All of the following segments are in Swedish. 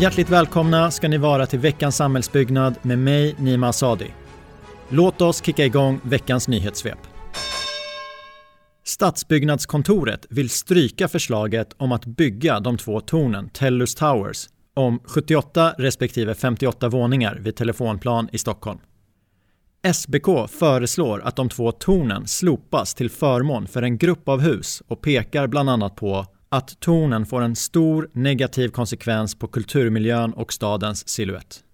Hjärtligt välkomna ska ni vara till veckans samhällsbyggnad med mig, Nima Asadi. Låt oss kicka igång veckans nyhetssvep. Stadsbyggnadskontoret vill stryka förslaget om att bygga de två tornen Tellus Towers om 78 respektive 58 våningar vid Telefonplan i Stockholm. SBK föreslår att de två tornen slopas till förmån för en grupp av hus och pekar bland annat på att tornen får en stor negativ konsekvens på kulturmiljön och stadens siluett.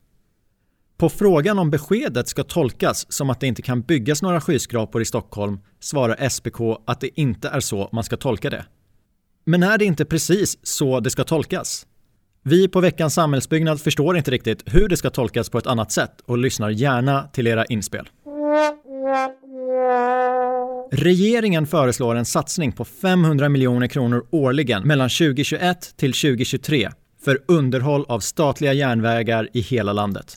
På frågan om beskedet ska tolkas som att det inte kan byggas några skyskrapor i Stockholm svarar SPK att det inte är så man ska tolka det. Men är det inte precis så det ska tolkas? Vi på veckans samhällsbyggnad förstår inte riktigt hur det ska tolkas på ett annat sätt och lyssnar gärna till era inspel. Regeringen föreslår en satsning på 500 miljoner kronor årligen mellan 2021 till 2023 för underhåll av statliga järnvägar i hela landet.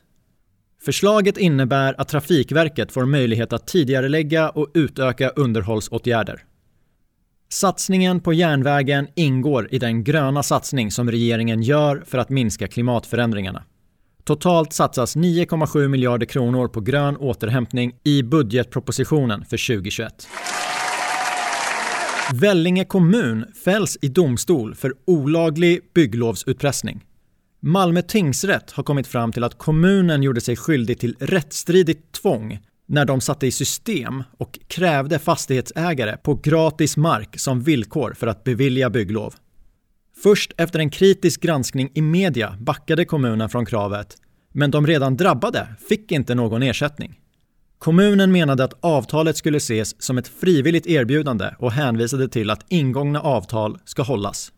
Förslaget innebär att Trafikverket får möjlighet att tidigarelägga och utöka underhållsåtgärder. Satsningen på järnvägen ingår i den gröna satsning som regeringen gör för att minska klimatförändringarna. Totalt satsas 9,7 miljarder kronor på grön återhämtning i budgetpropositionen för 2021. Vellinge kommun fälls i domstol för olaglig bygglovsutpressning. Malmö tingsrätt har kommit fram till att kommunen gjorde sig skyldig till rättsstridigt tvång när de satte i system och krävde fastighetsägare på gratis mark som villkor för att bevilja bygglov. Först efter en kritisk granskning i media backade kommunen från kravet, men de redan drabbade fick inte någon ersättning. Kommunen menade att avtalet skulle ses som ett frivilligt erbjudande och hänvisade till att ingångna avtal ska hållas.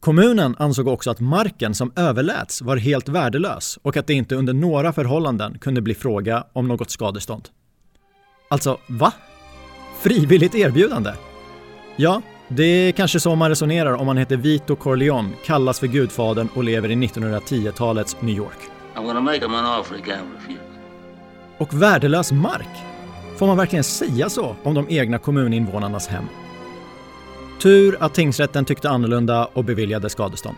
Kommunen ansåg också att marken som överläts var helt värdelös och att det inte under några förhållanden kunde bli fråga om något skadestånd. Alltså, va? Frivilligt erbjudande? Ja, det är kanske så man resonerar om man heter Vito Corleone, kallas för Gudfadern och lever i 1910-talets New York. Och värdelös mark? Får man verkligen säga så om de egna kommuninvånarnas hem? Tur att tingsrätten tyckte annorlunda och beviljade skadestånd.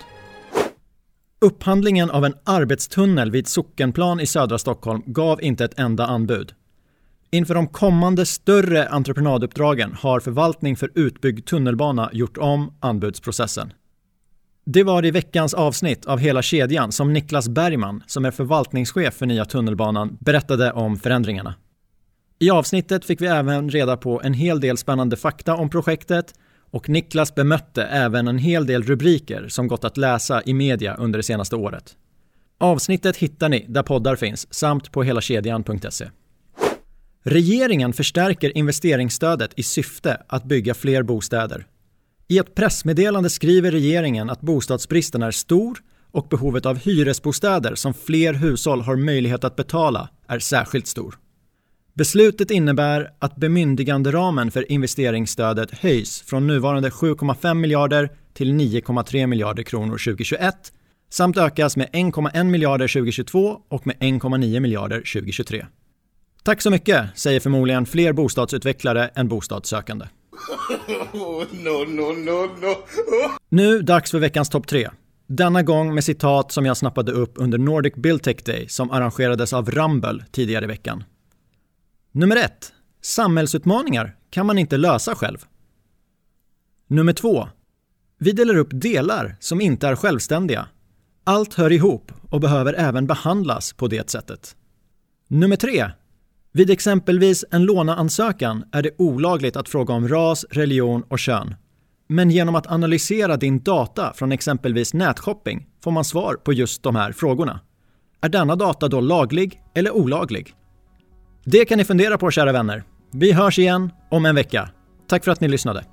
Upphandlingen av en arbetstunnel vid Sockenplan i södra Stockholm gav inte ett enda anbud. Inför de kommande större entreprenaduppdragen har förvaltning för utbyggd tunnelbana gjort om anbudsprocessen. Det var i veckans avsnitt av Hela kedjan som Niklas Bergman, som är förvaltningschef för nya tunnelbanan, berättade om förändringarna. I avsnittet fick vi även reda på en hel del spännande fakta om projektet och Niklas bemötte även en hel del rubriker som gått att läsa i media under det senaste året. Avsnittet hittar ni där poddar finns samt på helakedjan.se. Regeringen förstärker investeringsstödet i syfte att bygga fler bostäder. I ett pressmeddelande skriver regeringen att bostadsbristen är stor och behovet av hyresbostäder som fler hushåll har möjlighet att betala är särskilt stor. Beslutet innebär att bemyndiganderamen för investeringsstödet höjs från nuvarande 7,5 miljarder till 9,3 miljarder kronor 2021 samt ökas med 1,1 miljarder 2022 och med 1,9 miljarder 2023. Tack så mycket, säger förmodligen fler bostadsutvecklare än bostadssökande. no, no, no, no. Nu dags för veckans topp tre. Denna gång med citat som jag snappade upp under Nordic Buildtech Day som arrangerades av Rumble tidigare i veckan. Nummer ett. Samhällsutmaningar kan man inte lösa själv. Nummer två. Vi delar upp delar som inte är självständiga. Allt hör ihop och behöver även behandlas på det sättet. Nummer tre. Vid exempelvis en låneansökan är det olagligt att fråga om ras, religion och kön. Men genom att analysera din data från exempelvis nätshopping får man svar på just de här frågorna. Är denna data då laglig eller olaglig? Det kan ni fundera på kära vänner. Vi hörs igen om en vecka. Tack för att ni lyssnade.